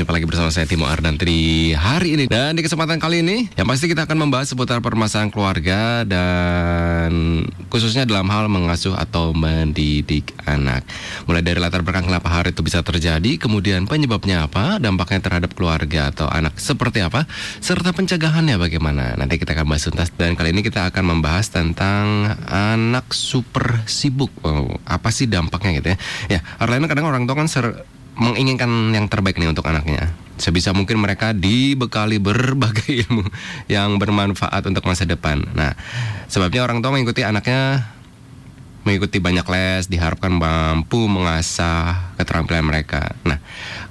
Jumpa lagi bersama saya Timo Ardanti di hari ini Dan di kesempatan kali ini Yang pasti kita akan membahas seputar permasalahan keluarga Dan khususnya dalam hal mengasuh atau mendidik anak. Mulai dari latar belakang kenapa hal itu bisa terjadi Kemudian penyebabnya apa Dampaknya terhadap keluarga atau anak seperti apa Serta pencegahannya bagaimana. Nanti kita akan bahas tuntas Dan kali ini kita akan membahas tentang anak super sibuk. Oh, Apa sih dampaknya gitu ya? Ya, Arlena kadang orang tua kan menginginkan yang terbaik nih untuk anaknya. Sebisa mungkin mereka dibekali berbagai ilmu yang bermanfaat untuk masa depan. Nah, sebabnya orang tua mengikuti anaknya mengikuti banyak les diharapkan mampu mengasah keterampilan mereka. Nah,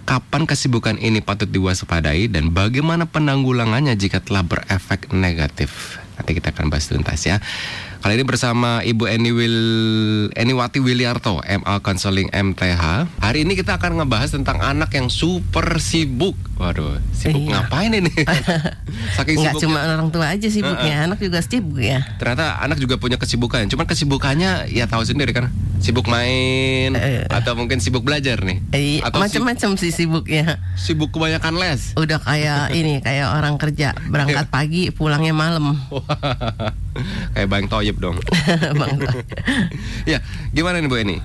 kapan kesibukan ini patut diwaspadai dan bagaimana penanggulangannya jika telah berefek negatif? Nanti kita akan bahas tuntas ya. Kali ini bersama Ibu Eni Wil Eniwati Wiliarto, MA Counseling MTH. Hari ini kita akan ngebahas tentang anak yang super sibuk. Waduh, sibuk Iya. ngapain ini? Saking Nggak sibuknya. cuma orang tua aja sibuknya, anak juga sibuk ya. Ternyata anak juga punya kesibukan. Cuman kesibukannya ya tahu sendiri kan. Sibuk main Eh. atau mungkin sibuk belajar nih. Eh, Atau si- macam-macam sih sibuknya. sibuk kebanyakan les. Udah kayak ini, kayak orang kerja berangkat pagi, pulangnya malam. Kayak Bang Toyib dong. Bang. ya, gimana nih Bu Eni?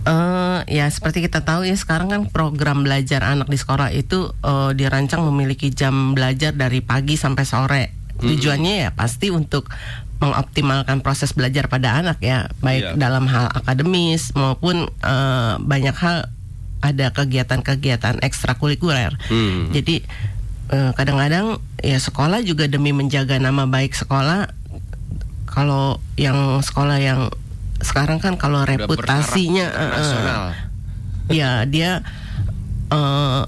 Eh, ya seperti kita tahu ya sekarang kan program belajar anak di sekolah itu eh, dirancang memiliki jam belajar dari pagi sampai sore. Tujuannya ya pasti untuk mengoptimalkan proses belajar pada anak ya, baik Iya. dalam hal akademis maupun eh, banyak hal ada kegiatan-kegiatan ekstrakurikuler. Hmm. Jadi eh, kadang-kadang ya sekolah juga demi menjaga nama baik sekolah. Kalau yang sekolah yang sekarang kan kalau reputasinya internasional. ya dia eh,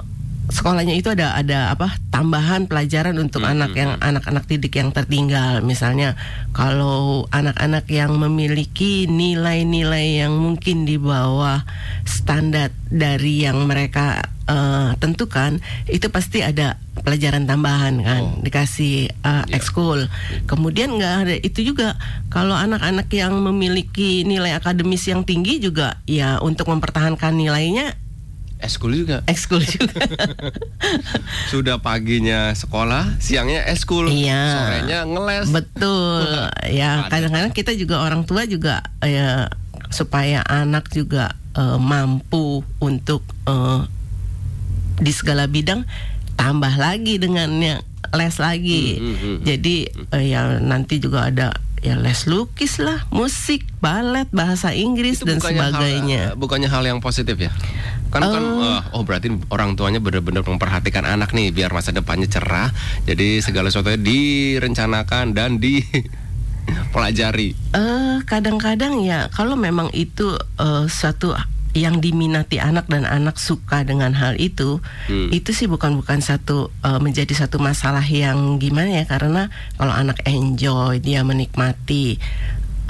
sekolahnya itu ada ada apa tambahan pelajaran untuk Hmm, anak hmm, yang anak-anak didik yang tertinggal misalnya kalau anak-anak yang memiliki nilai-nilai yang mungkin di bawah standar dari yang mereka eh, tentukan itu pasti ada pelajaran tambahan kan Oh. dikasih eh, Ya. ekskul kemudian nggak ada itu juga kalau anak-anak yang memiliki nilai akademis yang tinggi juga ya untuk mempertahankan nilainya Eskul juga. ekskul juga. Sudah paginya sekolah, siangnya eskul, Iya. sorenya ngeles. Betul. ya, Ada. kadang-kadang kita juga orang tua juga ya supaya anak juga eh, mampu untuk eh, di segala bidang tambah lagi dengannya les lagi. Hmm, hmm, hmm. Jadi eh, ya nanti juga ada ya les lukis lah, musik, balet, bahasa Inggris Itu dan bukannya sebagainya. Hal, bukannya hal yang positif ya? Kan kan Eh. eh, oh berarti orang tuanya benar-benar memperhatikan anak nih biar masa depannya cerah. Jadi segala sesuatunya direncanakan dan dipelajari. Eh kadang-kadang ya kalau memang itu eh, suatu yang diminati anak dan anak suka dengan hal itu, Hmm. itu sih bukan bukan satu eh, menjadi satu masalah yang gimana ya karena kalau anak enjoy dia menikmati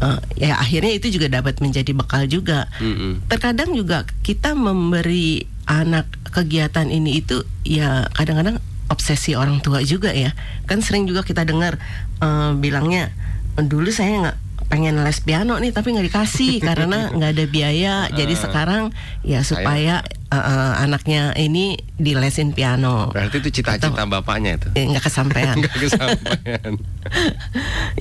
eh, ya akhirnya itu juga dapat menjadi bekal juga. Mm-mm. Terkadang juga kita memberi anak kegiatan ini itu ya kadang-kadang obsesi orang tua juga ya. Kan sering juga kita dengar eh, bilangnya dulu saya nggak pengen les piano nih tapi nggak dikasih karena nggak ada biaya. Jadi sekarang ya supaya eh, eh, anaknya ini dilesin piano. Berarti itu cita-cita bapaknya itu. Eh, nggak kesampaian. Enggak kesampaian.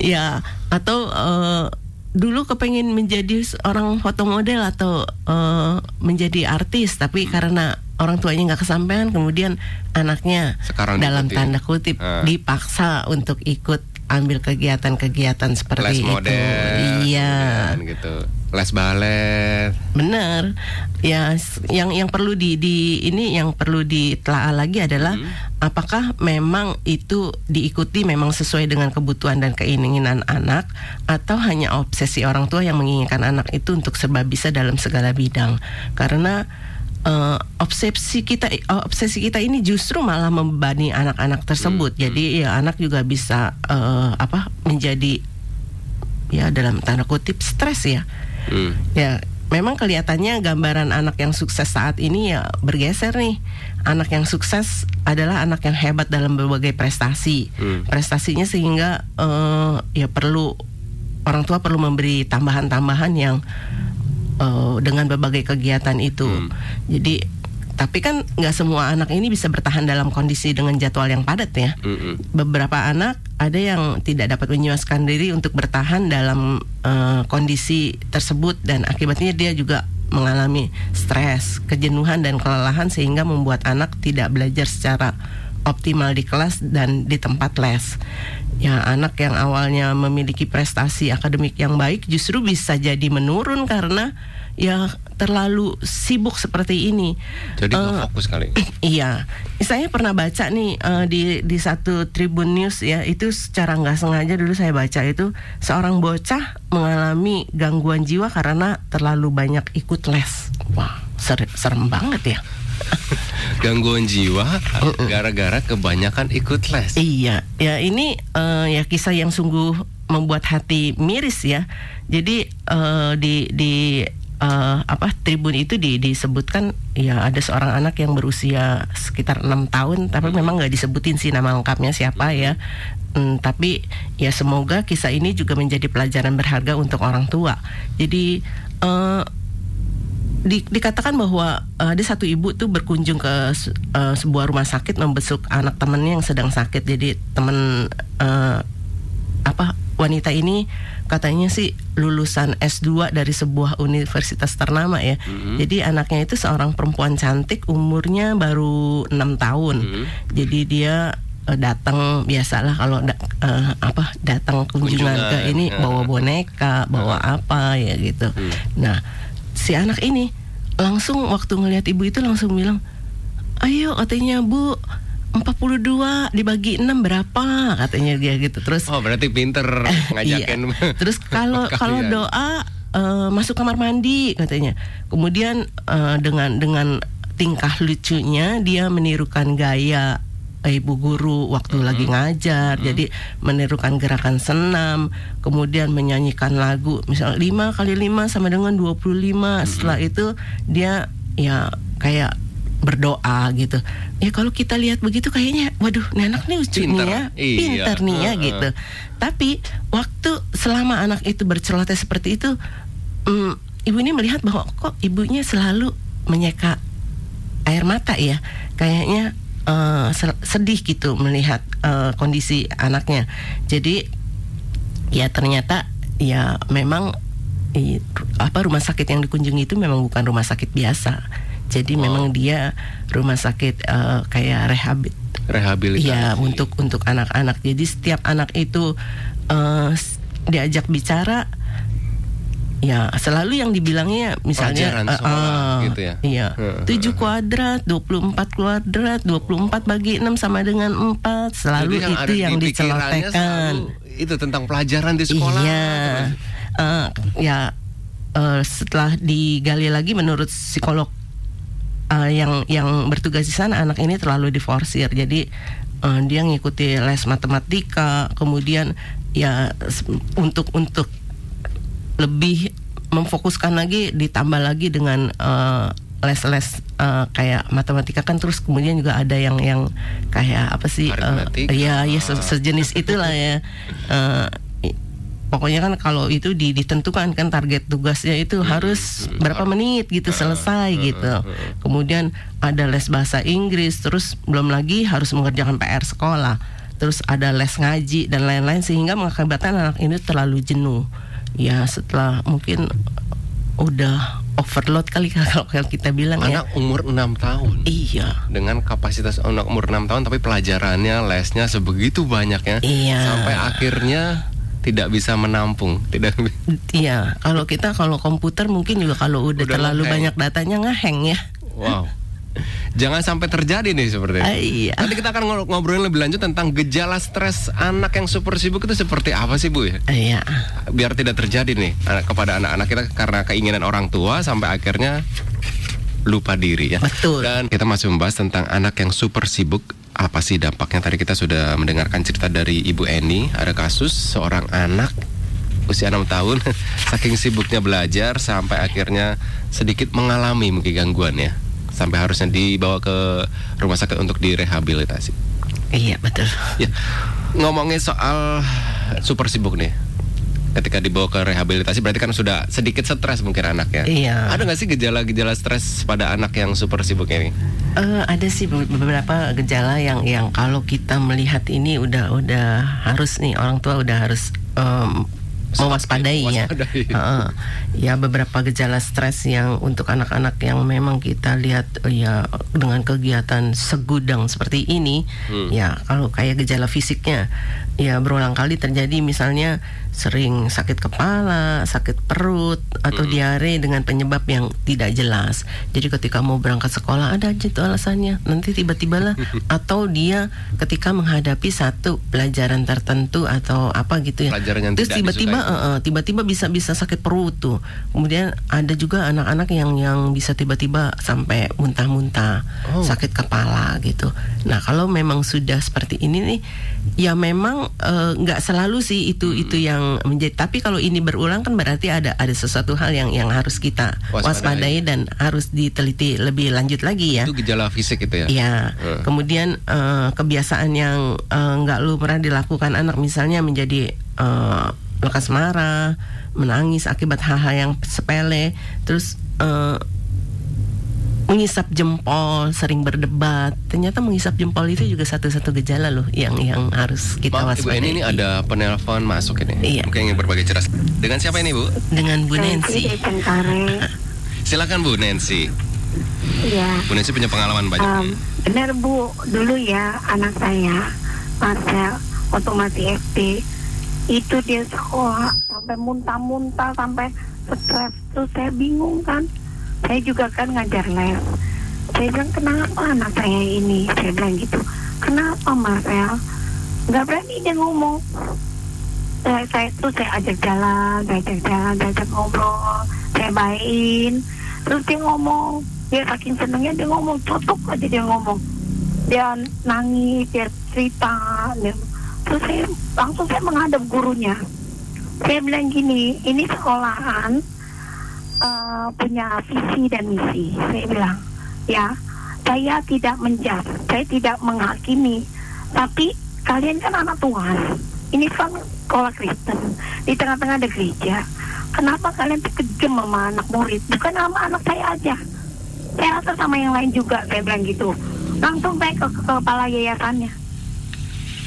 ya atau eh, dulu kepengen menjadi seorang foto model atau eh, menjadi artis tapi karena orang tuanya nggak kesampaian kemudian anaknya Sekarang dalam diikuti. tanda kutip Ah. dipaksa untuk ikut ambil kegiatan-kegiatan Les seperti itu model, iya kemudian gitu. Les balet. benar ya yang yang perlu di, di ini yang perlu ditelaah lagi adalah Hmm. apakah memang itu diikuti memang sesuai dengan kebutuhan dan keinginan anak atau hanya obsesi orang tua yang menginginkan anak itu untuk serba bisa dalam segala bidang karena eh, obsesi kita eh, obsesi kita ini justru malah membebani anak-anak tersebut jadi ya anak juga bisa eh, apa menjadi ya dalam tanda kutip stres ya Hmm. Ya, memang kelihatannya gambaran anak yang sukses saat ini ya bergeser nih. Anak yang sukses adalah anak yang hebat dalam berbagai prestasi. Hmm. Prestasinya sehingga eh, ya perlu orang tua perlu memberi tambahan-tambahan yang eh, dengan berbagai kegiatan itu. Hmm. Jadi tapi kan nggak semua anak ini bisa bertahan dalam kondisi dengan jadwal yang padat ya. Mm-mm. Beberapa anak ada yang tidak dapat menyuaskan diri untuk bertahan dalam eh, kondisi tersebut dan akibatnya dia juga mengalami stres, kejenuhan dan kelelahan sehingga membuat anak tidak belajar secara optimal di kelas dan di tempat les. Ya, anak yang awalnya memiliki prestasi akademik yang baik justru bisa jadi menurun karena ya terlalu sibuk seperti ini. Jadi Eh, fokus kali. Iya, saya pernah baca nih eh, di di satu Tribun News ya itu secara nggak sengaja dulu saya baca itu seorang bocah mengalami gangguan jiwa karena terlalu banyak ikut les. Wah, ser- serem banget ya. Gangguan jiwa gara-gara kebanyakan ikut les. Iya, ya ini eh, ya kisah yang sungguh membuat hati miris ya. Jadi eh, di di eh, apa Tribun itu di, disebutkan ya ada seorang anak yang berusia sekitar enam tahun, tapi memang nggak disebutin sih nama lengkapnya siapa ya. Hmm, tapi ya semoga kisah ini juga menjadi pelajaran berharga untuk orang tua. Jadi eh, di- dikatakan bahwa uh, ada satu ibu tuh berkunjung ke uh, sebuah rumah sakit membesuk anak temannya yang sedang sakit. Jadi teman uh, apa wanita ini katanya sih lulusan S2 dari sebuah universitas ternama ya. Jadi anaknya itu seorang perempuan cantik, umurnya baru enam tahun. Mhm. Jadi dia uh, datang biasalah kalau da- uh, apa datang kunjungan ke Kunjungan, ini ya. bawa boneka, bawa apa ya gitu. Hmm. Nah, si anak ini langsung waktu ngelihat ibu itu langsung bilang, "Ayo," katanya, "Bu, 42 dibagi 6 berapa?" katanya dia gitu. Terus Oh berarti pinter ngajakin. Iya. Terus kalau kalau doa eh, masuk kamar mandi katanya. Kemudian eh, dengan dengan tingkah lucunya dia menirukan gaya ibu guru waktu lagi ngajar. Jadi menirukan gerakan senam, kemudian menyanyikan lagu misalnya 5 kali 5 sama dengan 25. Setelah itu dia ya kayak berdoa gitu. Ya kalau kita lihat begitu kayaknya waduh, ini anak nih lucu Pinter. nih ya. Iya. Pinter nih ya Heeh. gitu. Tapi waktu selama anak itu berceloteh seperti itu, mm, ibu ini melihat bahwa kok ibunya selalu menyeka air mata ya, kayaknya sel- sedih gitu melihat eh, kondisi anaknya. Jadi ya ternyata ya memang i- apa rumah sakit yang dikunjungi itu memang bukan rumah sakit biasa. Jadi Oh. memang dia rumah sakit eh, kayak rehabit Rehabilitasi. Iya untuk untuk anak-anak. Jadi setiap anak itu s- diajak bicara, ya selalu yang dibilangnya misalnya Pelajaran sekolah, eh, gitu ya? Iya. Heeh. 7 kuadrat, 24 kuadrat, 24 bagi 6 sama dengan 4. Selalu Jadi yang itu yang di dicelotekan. Itu tentang pelajaran di sekolah. Iya. Eh, ya eh, setelah digali lagi menurut psikolog eh, yang yang bertugas di sana anak ini terlalu diforsir. Jadi eh, dia ngikuti les matematika, kemudian ya untuk untuk lebih memfokuskan lagi ditambah lagi dengan eh, les-les eh, kayak matematika kan terus kemudian juga ada yang yang kayak apa sih Aritmetika. ya ya se- sejenis itulah ya. I- pokoknya kan kalau itu di- ditentukan kan target tugasnya itu harus berapa menit gitu selesai gitu. kemudian ada les bahasa Inggris terus belum lagi harus mengerjakan PR sekolah. Terus ada les ngaji dan lain-lain sehingga mengakibatkan anak ini terlalu jenuh ya setelah mungkin udah overload kali kalau kita bilang ya Anak umur 6 tahun. iya Dengan kapasitas anak umur 6 tahun tapi pelajarannya, lesnya sebegitu banyaknya Iya. sampai akhirnya tidak bisa menampung, tidak Iya, kalau kita kalau komputer mungkin juga kalau udah, Udah terlalu banyak datanya ngeheng ya. Wow. Jangan sampai terjadi nih seperti itu. Ah, iya. Nanti kita akan ngobrolin lebih lanjut tentang gejala stres anak yang super sibuk itu seperti apa sih Bu ya? Iya. Biar tidak terjadi nih anak kepada anak-anak kita karena keinginan orang tua sampai akhirnya lupa diri ya. Betul. Dan kita masih membahas tentang anak yang super sibuk. Apa sih dampaknya? Tadi kita sudah mendengarkan cerita dari Ibu Eni. Ada kasus seorang anak usia 6 tahun saking sibuknya belajar sampai akhirnya sedikit mengalami mungkin gangguan ya. Sampai harusnya dibawa ke rumah sakit untuk direhabilitasi. Iya, betul. Ya, ngomongin soal super sibuk nih. ketika dibawa ke rehabilitasi berarti kan sudah sedikit stres mungkin anaknya. Iya. Ada nggak sih gejala-gejala stres pada anak yang super sibuk ini? Uh, ada sih beberapa gejala yang yang kalau kita melihat ini udah udah harus nih orang tua udah harus um, mewaspadai ya. Uh, ya beberapa gejala stres yang untuk anak-anak yang memang kita lihat uh, ya dengan kegiatan segudang seperti ini, hmm. ya kalau kayak gejala fisiknya ya berulang kali terjadi misalnya sering sakit kepala, sakit perut atau hmm. diare dengan penyebab yang tidak jelas. Jadi ketika mau berangkat sekolah ada aja tuh alasannya. Nanti tiba-tiba lah atau dia ketika menghadapi satu pelajaran tertentu atau apa gitu ya. Pelajaran yang Terus tiba-tiba uh, tiba-tiba bisa bisa sakit perut tuh. Kemudian ada juga anak-anak yang yang bisa tiba-tiba sampai muntah-muntah, oh. sakit kepala gitu. Nah, kalau memang sudah seperti ini nih ya memang nggak uh, selalu sih itu hmm. itu yang menjadi. Tapi kalau ini berulang kan berarti ada ada sesuatu hal yang yang harus kita waspadai, waspadai dan harus diteliti lebih lanjut lagi ya. Itu gejala fisik itu ya? Ya hmm. kemudian uh, kebiasaan yang nggak uh, lu pernah dilakukan anak misalnya menjadi uh, lekas marah menangis akibat hal-hal yang sepele terus uh, mengisap jempol, sering berdebat. Ternyata mengisap jempol itu juga satu-satu gejala loh yang yang harus kita Maaf, waspadai. Ibu, ini, ini ada penelpon masuk ini. Iya. Mungkin ingin berbagi cerita. Dengan siapa ini, Bu? Dengan Bu Nancy. Silakan Bu Nancy. Iya. Bu Nancy punya pengalaman banyak. Um, benar Bu, dulu ya anak saya Marcel waktu masih SD itu dia sekolah sampai muntah-muntah sampai stres tuh saya bingung kan saya juga kan ngajar les saya bilang kenapa anak saya ini? Saya bilang gitu. Kenapa Marcel nggak berani dia ngomong. Saya, saya tuh saya ajak jalan saya ajak jalan saya ajak ngobrol saya bayin terus dia ngomong dia saking senengnya dia ngomong cocok aja dia ngomong. Dia nangis dia cerita dia, terus saya langsung saya menghadap gurunya. Saya bilang gini ini sekolahan uh, punya visi dan misi. Saya bilang, ya, saya tidak menjat, saya tidak menghakimi, tapi kalian kan anak Tuhan. Ini kan sekolah Kristen di tengah-tengah ada gereja. Kenapa kalian kejam sama anak murid? Bukan sama anak saya aja. Saya rasa sama yang lain juga, saya bilang gitu. Langsung saya ke, ke kepala yayasannya.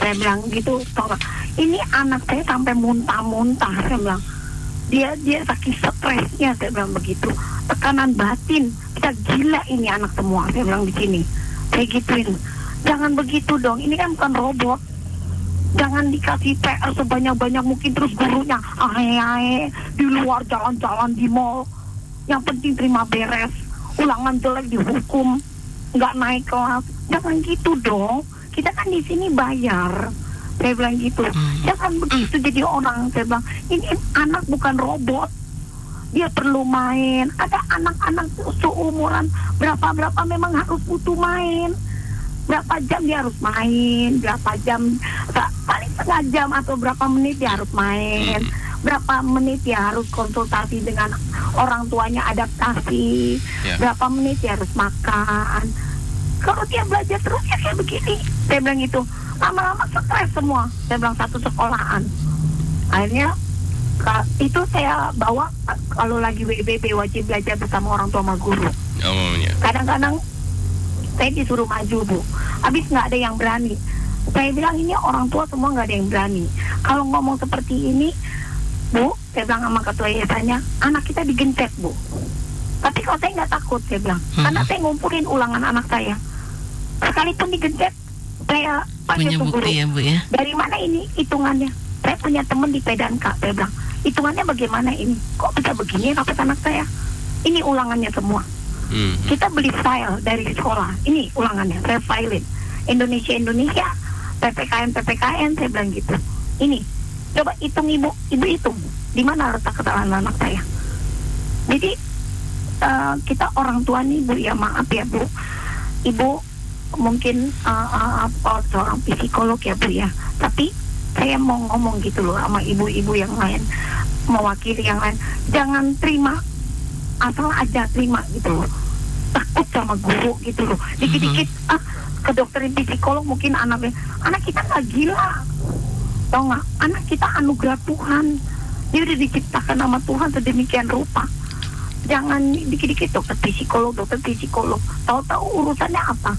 Saya bilang gitu, ini anak saya sampai muntah-muntah, saya bilang dia dia saking stresnya saya bilang begitu. Tekanan batin. Kita gila ini anak semua saya bilang di sini. Saya gituin. Jangan begitu dong. Ini kan bukan robot. Jangan dikasih PR sebanyak-banyak mungkin terus gurunya ahe di luar jalan-jalan di mall. Yang penting terima beres. Ulangan jelek dihukum. Nggak naik kelas. Jangan gitu dong. Kita kan di sini bayar saya bilang gitu. Hmm. jangan begitu jadi orang saya bilang ini anak bukan robot. Dia perlu main. Ada anak-anak seumuran berapa berapa memang harus butuh main. Berapa jam dia harus main berapa jam paling setengah jam atau berapa menit dia harus main. Hmm. berapa menit dia harus konsultasi dengan orang tuanya adaptasi. Yeah. berapa menit dia harus makan. Kalau dia belajar terus ya kayak begini. Saya bilang itu lama-lama stres semua. Saya bilang satu sekolahan. Akhirnya itu saya bawa kalau lagi WBB wajib belajar bersama orang tua sama guru. Kadang-kadang saya disuruh maju bu. Habis nggak ada yang berani. Saya bilang ini orang tua semua nggak ada yang berani. Kalau ngomong seperti ini bu saya bilang sama ketua yayasannya anak kita digencet bu. Tapi kalau saya nggak takut saya bilang. Hmm. karena saya ngumpulin ulangan anak saya. Sekalipun digencet saya punya bukti ya bu ya? Dari mana ini hitungannya? Saya punya teman di Pedanka saya bilang hitungannya bagaimana ini? Kok bisa begini rapat anak saya? Ini ulangannya semua. Hmm. kita beli file dari sekolah. Ini ulangannya saya filein Indonesia Indonesia PPKN PPKN saya bilang gitu. Ini coba hitung ibu. Ibu hitung di mana letak kesalahan anak saya? Jadi uh, kita orang tua nih bu ya maaf ya bu. Ibu mungkin uh, uh, uh, seorang psikolog ya bu ya. Tapi saya mau ngomong gitu loh sama ibu-ibu yang lain mewakili yang lain. Jangan terima asal aja terima gitu loh. Takut sama guru gitu loh. Dikit-dikit mm-hmm. ah ke dokter psikolog mungkin anaknya anak kita nggak gila. Tau nggak? Anak kita anugerah Tuhan. Dia udah diciptakan sama Tuhan sedemikian rupa. Jangan dikit-dikit dokter psikolog dokter psikolog. Tahu-tahu urusannya apa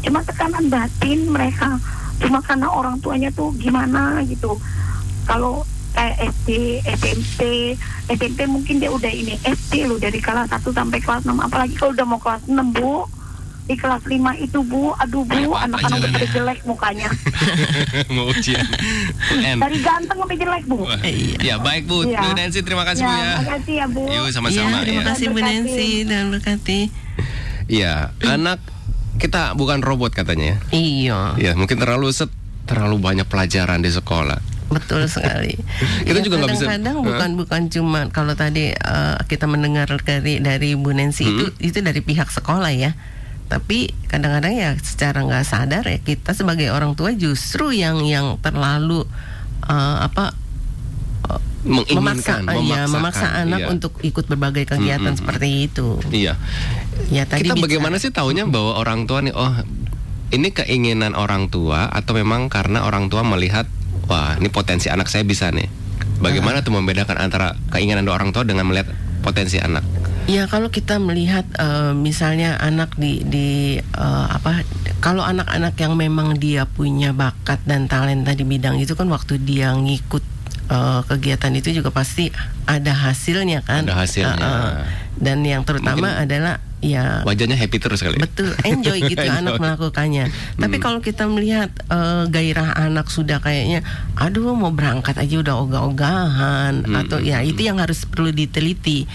cuma tekanan batin mereka cuma karena orang tuanya tuh gimana gitu kalau kayak SD, SMP, SMP mungkin dia udah ini SD loh dari kelas 1 sampai kelas 6 apalagi kalau udah mau kelas 6 Bu di kelas 5 itu Bu aduh Bu anak-anak udah pada jelek mukanya Mau ujian. UN. dari ganteng sampai jelek Bu Wah, Iya. Ya baik Bu, Iya. Bu Nancy terima kasih Bu ya. makasih ya Bu Iya, sama-sama terima ya. kasih Bu. Nancy dan berkati. Iya, anak kita bukan robot katanya ya. Iya, Ya, mungkin terlalu set terlalu banyak pelajaran di sekolah. betul sekali. Kita Ya, juga nggak bisa- kadang-kadang bukan bukan cuma kalau tadi eh, kita mendengar dari dari Bu Nancy itu Hmm. itu dari pihak sekolah ya. Tapi kadang-kadang ya secara nggak sadar ya kita sebagai orang tua justru yang yang terlalu eh, apa Menginginkan, memaksa, ya, memaksa anak iya. untuk ikut berbagai kegiatan Mm-mm. seperti itu. Iya. Ya tadi kita bagaimana sih taunya bahwa orang tua nih oh ini keinginan orang tua atau memang karena orang tua melihat wah ini potensi anak saya bisa nih. Bagaimana tuh membedakan antara keinginan orang tua dengan melihat potensi anak? Ya kalau kita melihat eh, misalnya anak di di eh, apa kalau anak-anak yang memang dia punya bakat dan talenta di bidang itu kan waktu dia ngikut eh, kegiatan itu juga pasti ada hasilnya kan. Ada hasilnya. Eh, eh. dan yang terutama Mungkin- adalah ya Wajahnya happy terus kali. ya? Betul, enjoy gitu Enjoy. anak melakukannya. Tapi Hmm. kalau kita melihat eh, gairah anak sudah kayaknya, aduh mau berangkat aja udah ogah-ogahan Hmm, atau hmm, ya hmm. itu yang harus perlu diteliti.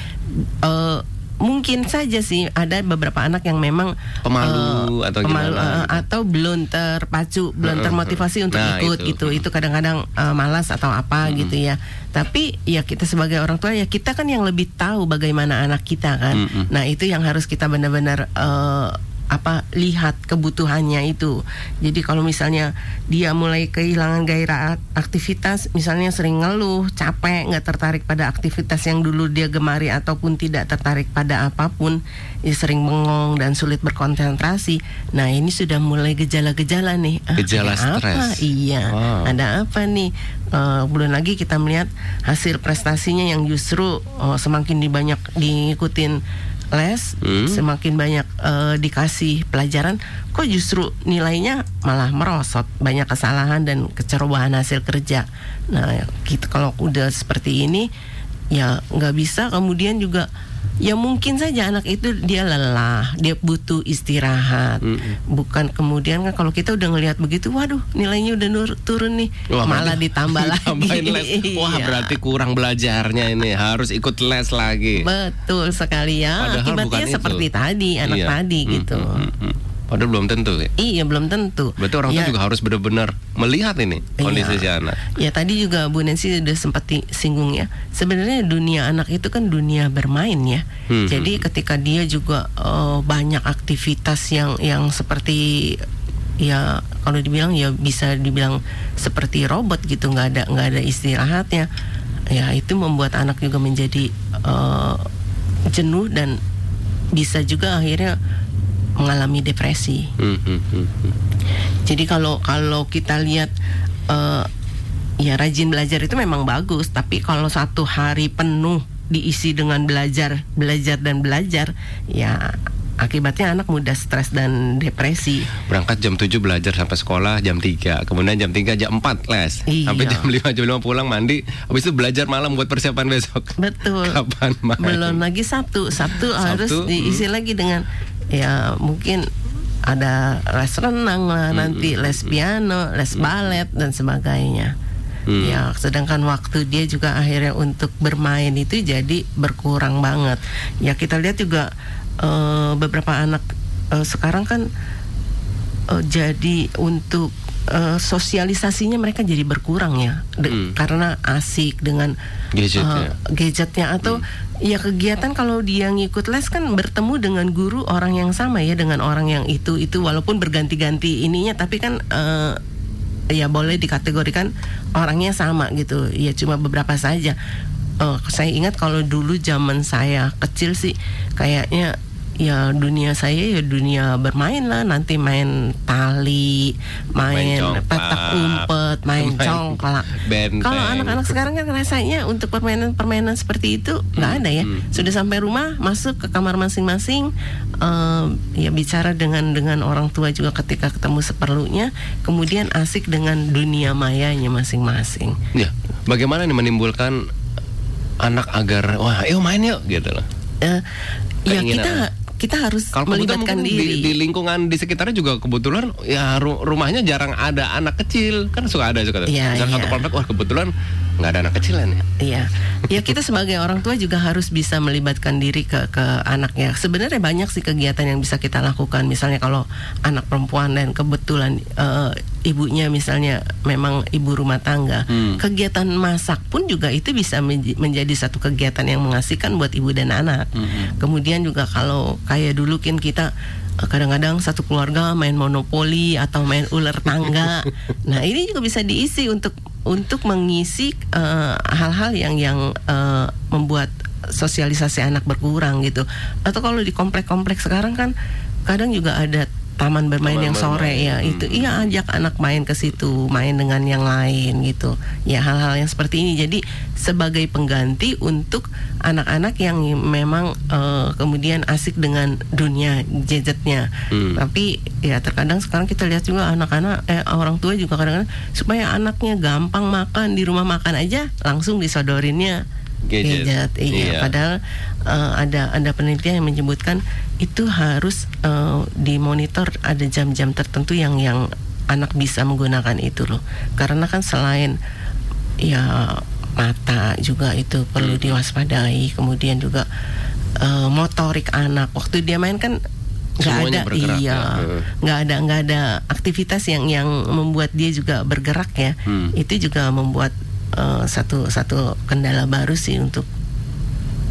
Eh, mungkin saja sih ada beberapa anak yang memang Pemalu eh, atau pemalu, gimana gitu. atau belum terpacu, belum termotivasi untuk Nah, ikut itu. gitu. Itu kadang-kadang eh, malas atau apa Hmm. gitu ya. Tapi ya kita sebagai orang tua ya kita kan yang lebih tahu bagaimana anak kita kan. Mm-mm. Nah itu yang harus kita benar-benar eh, apa lihat kebutuhannya itu. Jadi kalau misalnya dia mulai kehilangan gairah ak- aktivitas, misalnya sering ngeluh, capek, nggak tertarik pada aktivitas yang dulu dia gemari ataupun tidak tertarik pada apa pun, ya sering bengong dan sulit berkonsentrasi. Nah ini sudah mulai gejala-gejala nih. Ah, Gejala ada apa? stres. Iya. Wow. Ada apa nih? Eh, belum lagi kita melihat hasil prestasinya yang justru oh, semakin dibanyak diikutin les, Hmm. semakin banyak eh, dikasih pelajaran, kok justru nilainya malah merosot, banyak kesalahan dan kecerobohan hasil kerja. Nah, kita kalau udah seperti ini, ya nggak bisa. Kemudian juga, ya mungkin saja anak itu dia lelah, dia butuh istirahat. Mm-mm. Bukan kemudian kan kalau kita udah ngelihat begitu, waduh nilainya udah nur- turun nih, Wah, malah ditambah lagi. les. Wah, Iya. berarti kurang belajarnya ini, harus ikut les lagi. Betul sekali ya. Padahal Akibatnya itu. seperti tadi, anak Iya. tadi Hmm, gitu. hmm, hmm, hmm. Padahal belum tentu ya. Iya belum tentu. Berarti orang tua Ya, juga harus benar-benar melihat ini kondisi Iya. si anak. Ya tadi juga Bu Nancy sudah sempat singgung ya. Sebenarnya dunia anak itu kan dunia bermain ya. Hmm, Jadi hmm. ketika dia juga eh, banyak aktivitas yang yang seperti ya kalau dibilang ya bisa dibilang seperti robot gitu nggak ada nggak ada istirahatnya. Ya itu membuat anak juga menjadi eh, jenuh dan bisa juga akhirnya mengalami depresi. Hmm, hmm, hmm, hmm. Jadi kalau kalau kita lihat eh, ya rajin belajar itu memang bagus, tapi kalau satu hari penuh diisi dengan belajar, belajar dan belajar, ya akibatnya anak mudah stres dan depresi. Berangkat jam 7 belajar sampai sekolah jam 3 Kemudian jam 3 jam 4 les Iya. Sampai jam 5 jam 5 pulang mandi Habis itu belajar malam buat persiapan besok Betul. Kapan main? Belum lagi Sabtu, Sabtu, harus Sabtu, diisi lagi dengan ya mungkin ada les renang lah nanti les piano, les balet dan sebagainya. Hmm. Ya, sedangkan waktu dia juga akhirnya untuk bermain itu jadi berkurang banget. Ya kita lihat juga eh, beberapa anak eh, sekarang kan eh, jadi untuk eh, sosialisasinya mereka jadi berkurang ya, De- Hmm. karena asik dengan Gadgetnya. eh, gadgetnya. Atau ya kegiatan kalau dia ngikut les kan bertemu dengan guru orang yang sama ya dengan orang yang itu itu. Walaupun berganti-ganti ininya tapi kan eh, ya boleh dikategorikan orangnya sama gitu. Ya cuma beberapa saja. Eh, saya ingat kalau dulu zaman saya kecil sih kayaknya ya dunia saya ya dunia bermain lah nanti main tali Main main petak umpet main Main congklak. Kalau anak-anak sekarang kan rasanya untuk permainan-permainan seperti itu nggak ada ya. Sudah sampai rumah, masuk ke kamar masing-masing, eh, ya bicara dengan dengan orang tua juga ketika ketemu seperlunya, kemudian asik dengan dunia mayanya masing-masing. Ya, bagaimana nih menimbulkan anak agar wah, ayo main yuk gitu loh. Eh, ya kita kita harus Kalau melibatkan diri. di, di lingkungan di sekitarnya juga kebetulan ya ru- rumahnya jarang ada anak kecil kan suka ada suka ada. Misalnya iya. satu komplek wah kebetulan nggak ada anak kecil ya. Iya, ya kita sebagai orang tua juga harus bisa melibatkan diri ke ke anaknya. Sebenarnya banyak sih kegiatan yang bisa kita lakukan. Misalnya kalau anak perempuan dan kebetulan eh, ibunya misalnya memang ibu rumah tangga, Hmm. kegiatan masak pun juga itu bisa menj- menjadi satu kegiatan yang mengasihkan buat ibu dan anak. Hmm. Kemudian juga kalau kayak dulu kan kita eh, kadang-kadang satu keluarga main monopoli atau main ular tangga. nah ini juga bisa diisi untuk untuk mengisi eh, hal-hal yang yang eh, membuat sosialisasi anak berkurang gitu. Atau kalau di komplek-komplek sekarang kan kadang juga ada taman bermain Taman yang sore bermain. ya itu. Iya ajak anak main ke situ main dengan yang lain gitu. Ya hal-hal yang seperti ini. Jadi sebagai pengganti untuk anak-anak yang memang eh, kemudian asik dengan dunia gadgetnya. Hmm. tapi ya terkadang sekarang kita lihat juga anak-anak eh, orang tua juga kadang-kadang supaya anaknya gampang makan di rumah makan aja langsung disodorinnya Gadget. gadget iya Iya. padahal eh, ada ada penelitian yang menyebutkan itu harus eh, dimonitor ada jam-jam tertentu yang yang anak bisa menggunakan itu loh karena kan selain ya mata juga itu perlu Hmm. diwaspadai kemudian juga eh, motorik anak waktu dia main kan nggak ada bergerak iya ya. Nggak ada nggak ada aktivitas yang yang membuat dia juga bergerak ya Hmm. itu juga membuat eh, satu satu kendala baru sih untuk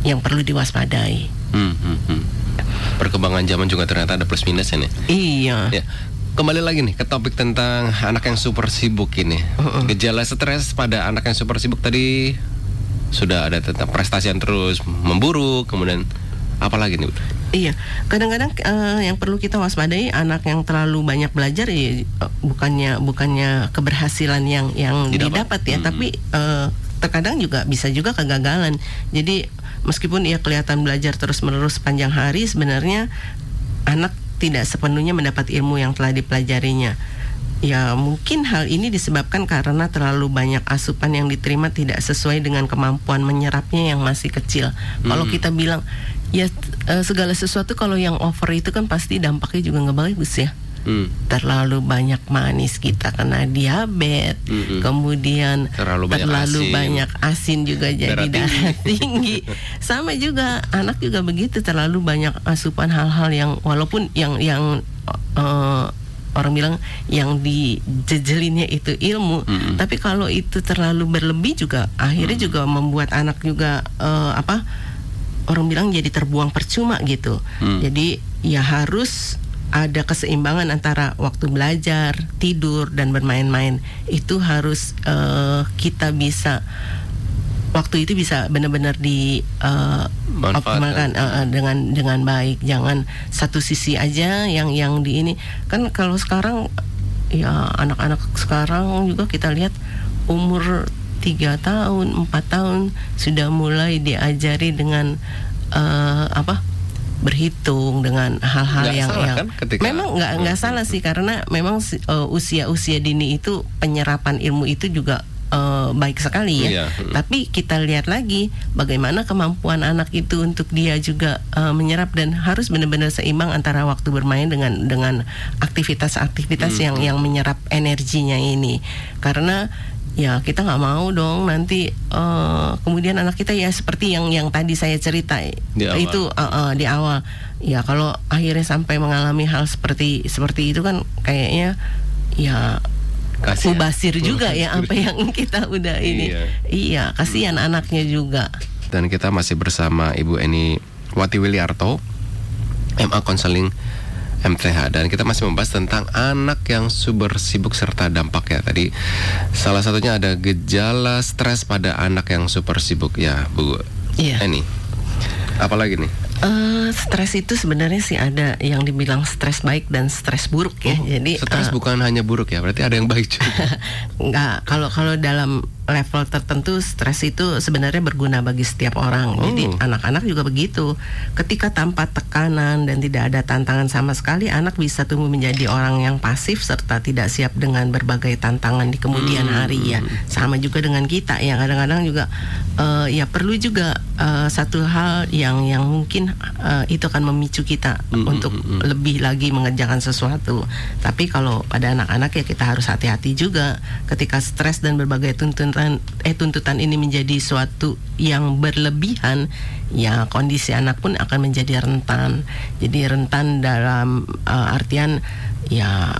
yang perlu diwaspadai Hmm, hmm, hmm. Perkembangan zaman juga ternyata ada plus minus nih. iya Ya. Kembali lagi nih ke topik tentang anak yang super sibuk ini. Uh-uh. Gejala stres pada anak yang super sibuk tadi sudah ada tentang prestasi yang terus memburuk, kemudian apa lagi nih? Iya, kadang-kadang eh, yang perlu kita waspadai anak yang terlalu banyak belajar ya eh, bukannya bukannya keberhasilan yang yang Didapat. didapat, ya, Mm-mm. tapi eh, terkadang juga bisa juga kegagalan. Jadi meskipun ia kelihatan belajar terus-menerus sepanjang hari, sebenarnya anak tidak sepenuhnya mendapat ilmu yang telah dipelajarinya. Ya mungkin hal ini disebabkan karena terlalu banyak asupan yang diterima tidak sesuai dengan kemampuan menyerapnya yang masih kecil. Kalau Hmm. kita bilang ya eh, segala sesuatu kalau yang over itu kan pasti dampaknya juga nggak bagus ya. Hmm. Terlalu banyak manis kita kena diabetes, Mm-mm. kemudian Terlalu banyak asin. banyak asin juga jadi Darah darah tinggi. Sama juga anak juga begitu terlalu banyak asupan hal-hal yang walaupun yang yang eh, orang bilang yang dijejelinnya itu ilmu, Mm-mm. tapi kalau itu terlalu berlebih juga akhirnya juga membuat anak juga eh, apa orang bilang jadi terbuang percuma gitu. Hmm. Jadi ya harus ada keseimbangan antara waktu belajar, tidur dan bermain-main. Itu harus eh, kita bisa waktu itu bisa benar-benar di Manfaatkan. optimalkan eh, eh, dengan dengan baik. Jangan satu sisi aja yang yang di ini. Kan kalau sekarang ya anak-anak sekarang juga kita lihat umur tiga tahun, empat tahun sudah mulai diajari dengan eh, apa berhitung dengan hal-hal yang salah yang kan ketika- memang nggak nggak salah sih karena memang eh, usia-usia dini itu penyerapan ilmu itu juga eh, baik sekali ya. Iya, mm. Tapi kita lihat lagi bagaimana kemampuan anak itu untuk dia juga eh, menyerap dan harus benar-benar seimbang antara waktu bermain dengan dengan aktivitas-aktivitas Hmm. yang yang menyerap energinya ini. Karena ya kita nggak mau dong nanti eh, kemudian anak kita ya seperti yang yang tadi saya cerita Di awal. itu eh, eh, di awal. Ya kalau akhirnya sampai mengalami hal seperti seperti itu kan kayaknya ya Kasihan. mubasir juga ya apa yang kita udah ini. Iya. Iya, kasihan anaknya juga. Dan kita masih bersama Ibu Eni Wati Wiliarto, MA Konseling MTH dan kita masih membahas tentang anak yang super sibuk serta dampaknya tadi salah satunya ada gejala stres pada anak yang super sibuk ya Bu. Iya. Eni apalagi nih? Eh, stres itu sebenarnya sih ada yang dibilang stres baik dan stres buruk ya. Jadi stres eh, bukan hanya buruk ya berarti ada yang baik juga. Nggak kalau kalau dalam level tertentu stres itu sebenarnya berguna bagi setiap orang. Jadi Oh. anak-anak juga begitu. Ketika tanpa tekanan dan tidak ada tantangan sama sekali, anak bisa tumbuh menjadi orang yang pasif serta tidak siap dengan berbagai tantangan di kemudian Hmm. hari ya. Sama juga dengan kita ya kadang-kadang juga eh, ya perlu juga eh, satu hal yang yang mungkin eh, itu akan memicu kita Hmm, untuk hmm, hmm. lebih lagi mengerjakan sesuatu. Tapi kalau pada anak-anak ya kita harus hati-hati juga ketika stres dan berbagai tuntutan eh tuntutan ini menjadi suatu yang berlebihan, ya kondisi anak pun akan menjadi rentan. Jadi rentan dalam eh, artian ya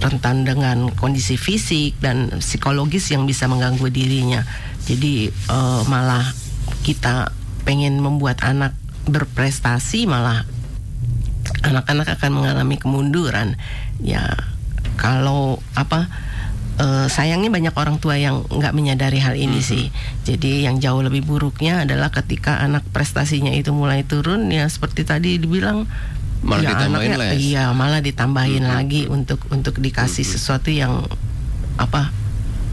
rentan dengan kondisi fisik dan psikologis yang bisa mengganggu dirinya. Jadi eh, malah kita pengen membuat anak berprestasi malah anak-anak akan mengalami kemunduran. Ya kalau apa eh, sayangnya banyak orang tua yang nggak menyadari hal ini sih. Jadi yang jauh lebih buruknya adalah ketika anak prestasinya itu mulai turun ya seperti tadi dibilang Malah ya ditambahin anaknya- les. Iya malah ditambahin lagi untuk untuk dikasih sesuatu yang apa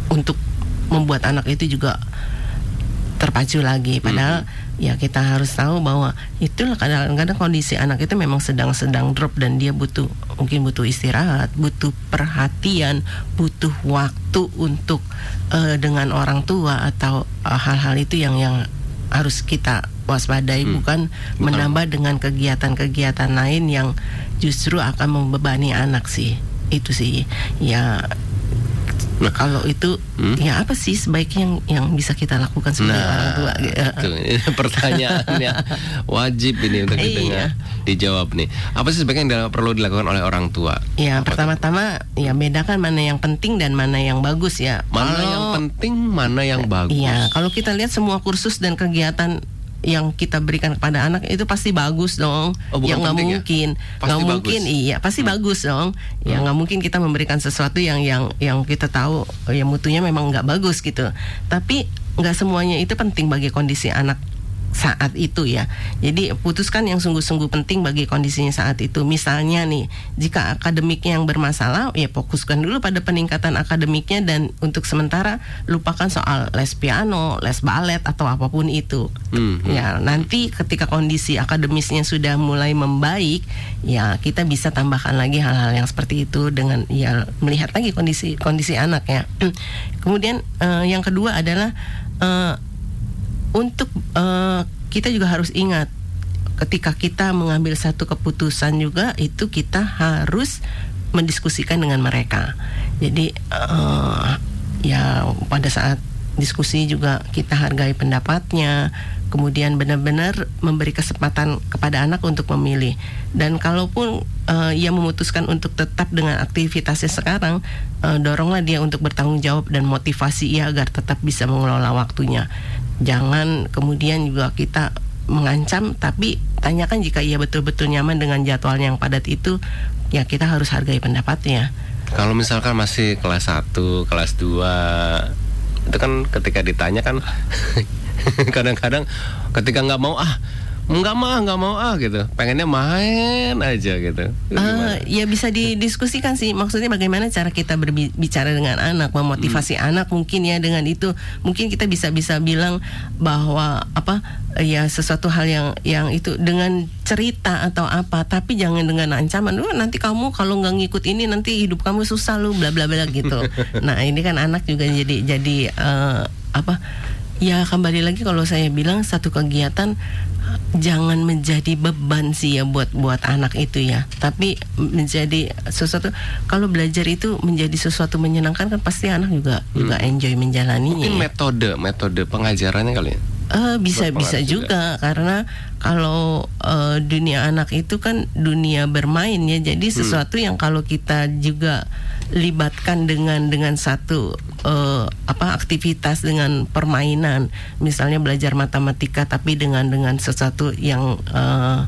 untuk membuat anak itu juga terpacu lagi. Padahal ya kita harus tahu bahwa itulah kadang-kadang kondisi anak itu memang sedang-sedang drop dan dia butuh mungkin butuh istirahat butuh perhatian butuh waktu untuk eh, dengan orang tua atau eh, hal-hal itu yang yang harus kita waspadai Hmm. bukan menambah dengan kegiatan-kegiatan lain yang justru akan membebani anak sih itu sih ya Nah. kalau itu Hmm? ya apa sih sebaiknya yang yang bisa kita lakukan sebagai orang tua Nah, itu ini pertanyaannya wajib ini untuk Iya. didengar, dijawab nih. Apa sih sebaiknya yang perlu dilakukan oleh orang tua? Ya pertama-tama ya bedakan mana yang penting dan mana yang bagus ya. mana Kalau- yang penting, mana yang bagus? Iya, kalau kita lihat semua kursus dan kegiatan yang kita berikan kepada anak itu pasti bagus dong. Oh, bukan ya nggak ya? mungkin, nggak bagus. mungkin, iya pasti bagus dong. Ya nggak mungkin kita memberikan sesuatu yang yang yang kita tahu oh, ya mutunya memang nggak bagus gitu. Tapi nggak semuanya itu penting bagi kondisi anak saat itu ya. Jadi putuskan yang sungguh-sungguh penting bagi kondisinya saat itu. Misalnya nih, jika akademiknya yang bermasalah, ya fokuskan dulu pada peningkatan akademiknya dan untuk sementara lupakan soal les piano, les balet atau apa pun itu. Hmm, hmm. Ya, nanti ketika kondisi akademisnya sudah mulai membaik, ya kita bisa tambahkan lagi hal-hal yang seperti itu dengan ya melihat lagi kondisi kondisi anak ya. Kemudian eh, yang kedua adalah eh, untuk eh, kita juga harus ingat ketika kita mengambil satu keputusan juga itu kita harus mendiskusikan dengan mereka. Jadi eh, ya pada saat diskusi juga kita hargai pendapatnya, kemudian benar-benar memberi kesempatan kepada anak untuk memilih. Dan kalaupun eh, ia memutuskan untuk tetap dengan aktivitasnya sekarang, eh, doronglah dia untuk bertanggung jawab dan motivasi ia agar tetap bisa mengelola waktunya. Jangan kemudian juga kita mengancam, tapi tanyakan jika ia betul-betul nyaman dengan jadwal yang padat itu, ya kita harus hargai pendapatnya. Kalau misalkan masih kelas 1, kelas 2 itu kan ketika ditanya kan kadang-kadang ketika nggak mau ah nggak mah nggak mau ah gitu pengennya main aja gitu Itu gimana? Ah, ya bisa didiskusikan sih. Maksudnya bagaimana cara kita berbicara dengan anak, memotivasi anak mungkin ya dengan itu. Mungkin kita bisa bisa bilang bahwa apa ya sesuatu hal yang yang itu dengan cerita atau apa, tapi jangan dengan ancaman. Wah, nanti kamu kalau nggak ngikut ini nanti hidup kamu susah lu bla bla bla gitu. nah, ini kan anak juga jadi jadi eh, apa? Ya kembali lagi kalau saya bilang satu kegiatan jangan menjadi beban sih ya buat buat anak itu ya. Tapi menjadi sesuatu kalau belajar itu menjadi sesuatu menyenangkan kan pasti anak juga juga enjoy menjalaninya mungkin ya. metode metode pengajarannya kali ya Eh, bisa bisa juga. karena kalau eh, dunia anak itu kan dunia bermain ya jadi sesuatu yang kalau kita juga libatkan dengan dengan satu eh, apa aktivitas dengan permainan misalnya belajar matematika tapi dengan dengan sesuatu yang eh,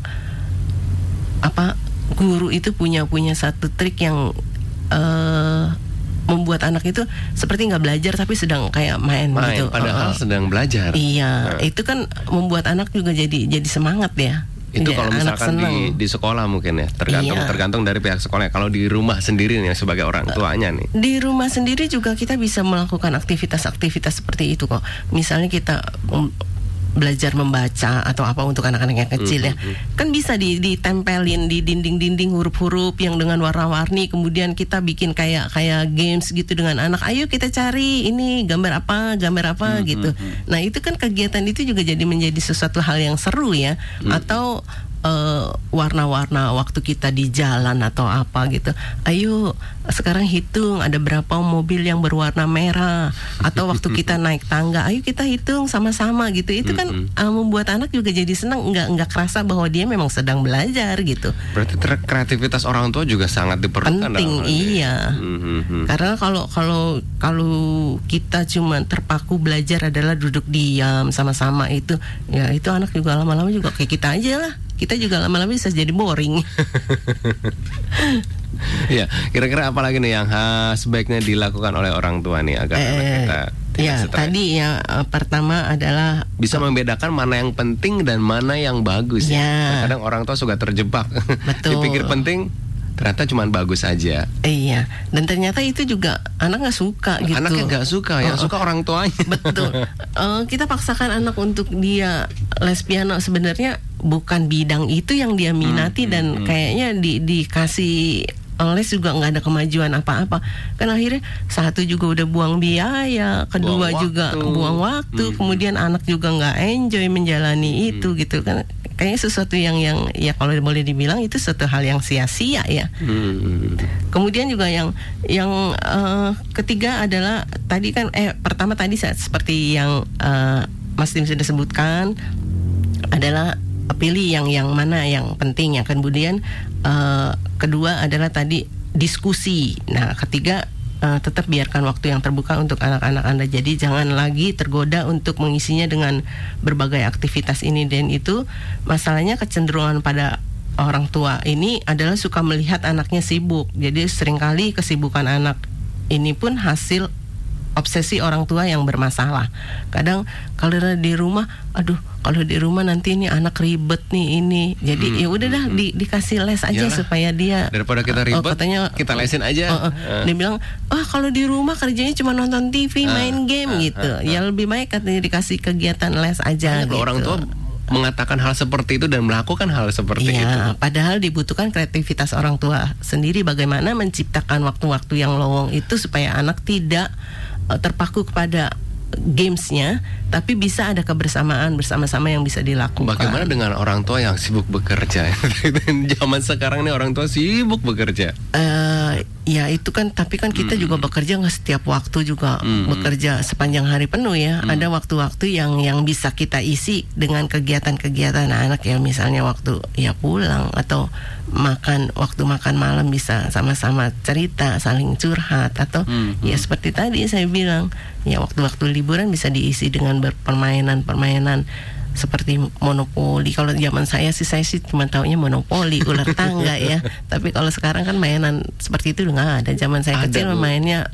apa guru itu punya punya satu trik yang eh, membuat anak itu seperti nggak belajar tapi sedang kayak main, main gitu padahal Eh, sedang belajar Iya, Nah. itu kan membuat anak juga jadi jadi semangat ya. Itu Iya, kalau misalkan di di sekolah mungkin ya, tergantung Iya. tergantung dari pihak sekolah. Kalau di rumah sendiri nih sebagai orang tuanya nih. Di rumah sendiri juga kita bisa melakukan aktivitas-aktivitas seperti itu kok. Misalnya kita belajar membaca atau apa untuk anak-anak yang kecil ya. Kan bisa di ditempelin di dinding-dinding huruf-huruf yang dengan warna-warni kemudian kita bikin kayak kayak games gitu dengan anak. Ayo kita cari ini gambar apa, gambar apa gitu. Nah, itu kan kegiatan itu juga jadi menjadi sesuatu hal yang seru ya. Atau eh, warna-warna waktu kita di jalan atau apa gitu. Ayo sekarang hitung ada berapa mobil yang berwarna merah atau waktu kita naik tangga, ayo kita hitung sama-sama gitu. Itu kan eh, membuat anak juga jadi senang nggak nggak kerasa bahwa dia memang sedang belajar gitu. Berarti kreativitas orang tua juga sangat diperlukan. Penting iya. Mhm, mhm. Karena kalau kalau kalau kita cuma terpaku belajar adalah duduk diam sama-sama itu, ya itu anak juga lama-lama juga kayak kita aja lah. Kita juga lama-lama bisa jadi boring. Iya, kira-kira apa lagi nih yang ha, sebaiknya dilakukan oleh orang tua nih agar anak Eh, kita tidak ya stres? tadi ya eh, pertama adalah bisa membedakan mana yang penting dan mana yang bagus Ya. Kadang orang tua suka terjebak. Betul. Dipikir penting, ternyata cuma bagus aja. iya dan ternyata itu juga anak nggak suka gitu. Anaknya nggak suka, yang Oh, oh. suka orang tuanya. Betul. Eh, kita paksakan anak untuk dia les piano sebenarnya bukan bidang itu yang dia minati Hmm, dan kayaknya di dikasih les juga nggak ada kemajuan apa-apa. Kan akhirnya satu juga udah buang biaya, kedua Buang juga waktu. buang waktu, kemudian anak juga nggak enjoy menjalani itu gitu kan. Kayaknya sesuatu yang yang ya kalau boleh dibilang itu suatu hal yang sia-sia ya. Hmm. Kemudian juga yang yang eh, ketiga adalah tadi kan eh pertama tadi sa- seperti yang eh, Mas Tim sudah sebutkan adalah pilih yang yang mana yang penting ya kemudian eh, kedua adalah tadi diskusi. Nah, ketiga eh, tetap biarkan waktu yang terbuka untuk anak-anak Anda. Jadi jangan lagi tergoda untuk mengisinya dengan berbagai aktivitas ini dan itu. Masalahnya kecenderungan pada orang tua ini adalah suka melihat anaknya sibuk. Jadi sering kali kesibukan anak ini pun hasil obsesi orang tua yang bermasalah. Kadang kalau di rumah, aduh kalau di rumah nanti ini anak ribet nih ini. Jadi ya udah dah di- dikasih les aja Iyalah. supaya dia Daripada kita Oh, ribet, katanya kita lesin aja. Oh, oh. Eh. Dia bilang, "Wah, kalau di rumah kerjanya cuma nonton TV, Ah, main game gitu." Ya lebih baik katanya dikasih kegiatan les aja gitu. orang tua mengatakan hal seperti itu dan melakukan hal seperti itu. Iya, padahal dibutuhkan kreativitas orang tua sendiri bagaimana menciptakan waktu-waktu yang lowong itu supaya anak tidak eh, terpaku kepada gamesnya, tapi bisa ada kebersamaan bersama-sama yang bisa dilakukan. Bagaimana dengan orang tua yang sibuk bekerja? Zaman sekarang nih orang tua sibuk bekerja. Eh, ya itu kan, tapi kan kita juga bekerja nggak setiap waktu juga Hmm. bekerja sepanjang hari penuh ya. Ada waktu-waktu yang yang bisa kita isi dengan kegiatan-kegiatan anak ya, misalnya waktu ya pulang atau makan waktu makan malam bisa sama-sama cerita, saling curhat atau Hmm, ya seperti tadi saya bilang ya waktu-waktu liburan bisa diisi dengan berpermainan-permainan seperti monopoli. Kalau zaman saya sih saya sih cuma taunya monopoli, ular tangga ya. Tapi kalau sekarang kan mainan seperti itu udah nggak ada. Zaman saya Ada, kecil Bu. mainnya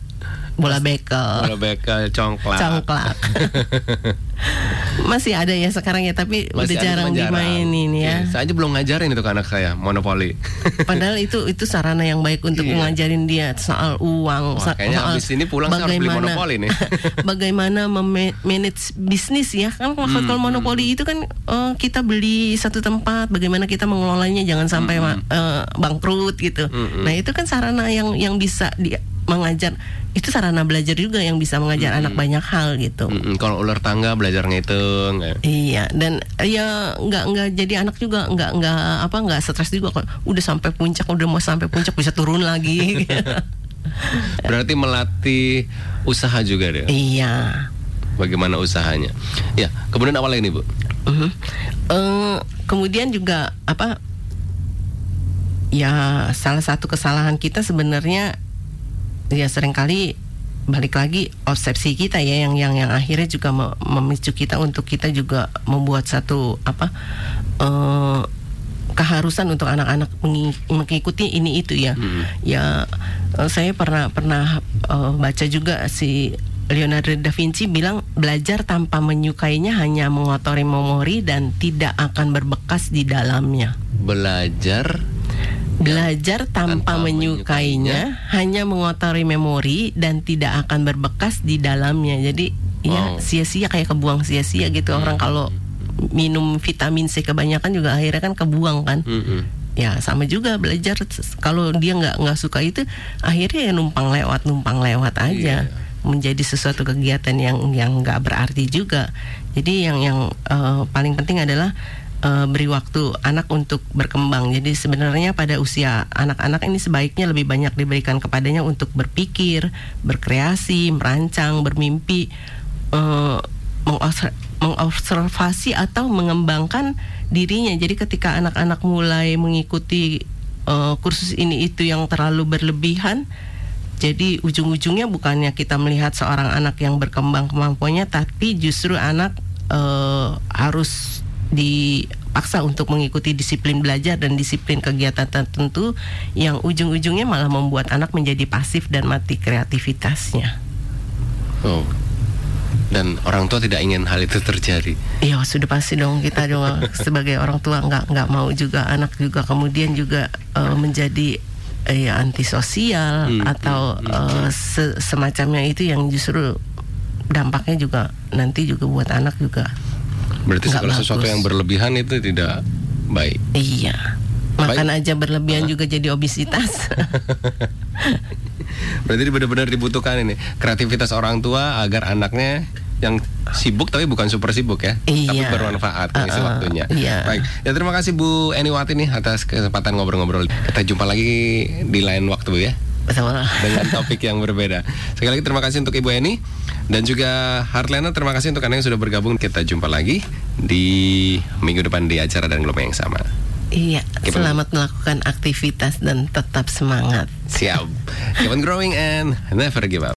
bola bekel, Bola bekel, congklak. congklak. Masih ada ya sekarang ya, tapi Masih udah jarang cuman dimainin ya. Iya, Saya aja belum ngajarin itu ke anak saya, monopoli. Padahal itu itu sarana yang baik untuk Iya. ngajarin dia soal uang. Wah, kayaknya soal abis ini pulang saya harus beli monopoli nih. bagaimana memanage bisnis ya kan kalau Hmm, kalau monopoli itu kan eh, kita beli satu tempat, bagaimana kita mengelolanya jangan sampai Hmm, eh, bangkrut gitu. Nah itu kan sarana yang yang bisa di mengajar itu sarana belajar juga yang bisa mengajar anak banyak hal gitu. Mm-mm, Kalau ular tangga belajar ngitung. ya. Iya dan ya nggak nggak jadi anak juga nggak nggak apa nggak stres juga kalau udah sampai puncak udah mau sampai puncak bisa turun lagi. Berarti melatih usaha juga deh. iya. Bagaimana usahanya? Ya, kemudian apa lagi nih bu? Mhm. Eh, kemudian juga apa? Ya salah satu kesalahan kita sebenarnya ya sering kali balik lagi obsesi kita ya yang yang yang akhirnya juga me- memicu kita untuk kita juga membuat satu apa eh keharusan untuk anak-anak mengi- mengikuti ini itu ya Hmm. ya eh, saya pernah pernah eh, baca juga si Leonardo da Vinci bilang belajar tanpa menyukainya hanya mengotori memori dan tidak akan berbekas di dalamnya. Belajar Belajar tanpa, Tanpa menyukainya, hanya mengotori memori dan tidak akan berbekas di dalamnya. Jadi Wow. ya sia-sia kayak kebuang sia-sia gitu orang kalau minum vitamin C kebanyakan juga akhirnya kan kebuang kan. Mm-mm. Ya sama juga belajar kalau dia nggak nggak suka itu akhirnya ya numpang lewat numpang lewat aja Iya. menjadi sesuatu kegiatan yang yang nggak berarti juga. Jadi yang yang eh, paling penting adalah eh, beri waktu anak untuk berkembang. Jadi sebenarnya pada usia anak-anak ini sebaiknya lebih banyak diberikan kepadanya untuk berpikir, berkreasi, merancang, bermimpi, mengobser- mengobservasi atau mengembangkan dirinya. Jadi ketika anak-anak mulai mengikuti eh, kursus ini itu yang terlalu berlebihan, jadi ujung-ujungnya bukannya kita melihat seorang anak yang berkembang kemampuannya, tapi justru anak eh, harus dipaksa untuk mengikuti disiplin belajar dan disiplin kegiatan tertentu yang ujung-ujungnya malah membuat anak menjadi pasif dan mati kreativitasnya. Oh. Dan orang tua tidak ingin hal itu terjadi. Iya sudah pasti dong kita dong sebagai orang tua nggak nggak mau juga anak juga kemudian juga eh, menjadi eh, ya antisosial Hmm, atau eh, se- semacamnya itu yang justru dampaknya juga nanti juga buat anak juga Berarti segala sesuatu bagus. yang berlebihan itu tidak baik. iya makan aja berlebihan juga jadi obesitas Berarti benar-benar dibutuhkan ini kreativitas orang tua agar anaknya yang sibuk tapi bukan super sibuk ya, tapi Iya. bermanfaat mengisi Uh-uh, waktunya. iya. Baik, ya terima kasih Bu Eniwati nih atas kesempatan ngobrol-ngobrol. Kita jumpa lagi di lain waktu Bu ya betul dengan topik yang berbeda. Sekali lagi terima kasih untuk Ibu Eni dan juga Hartlena terima kasih untuk Anda yang sudah bergabung. Kita jumpa lagi di minggu depan di acara dan gelombang yang sama. iya Keep on- selamat melakukan aktivitas dan tetap semangat Siap. Keep on growing and never give up.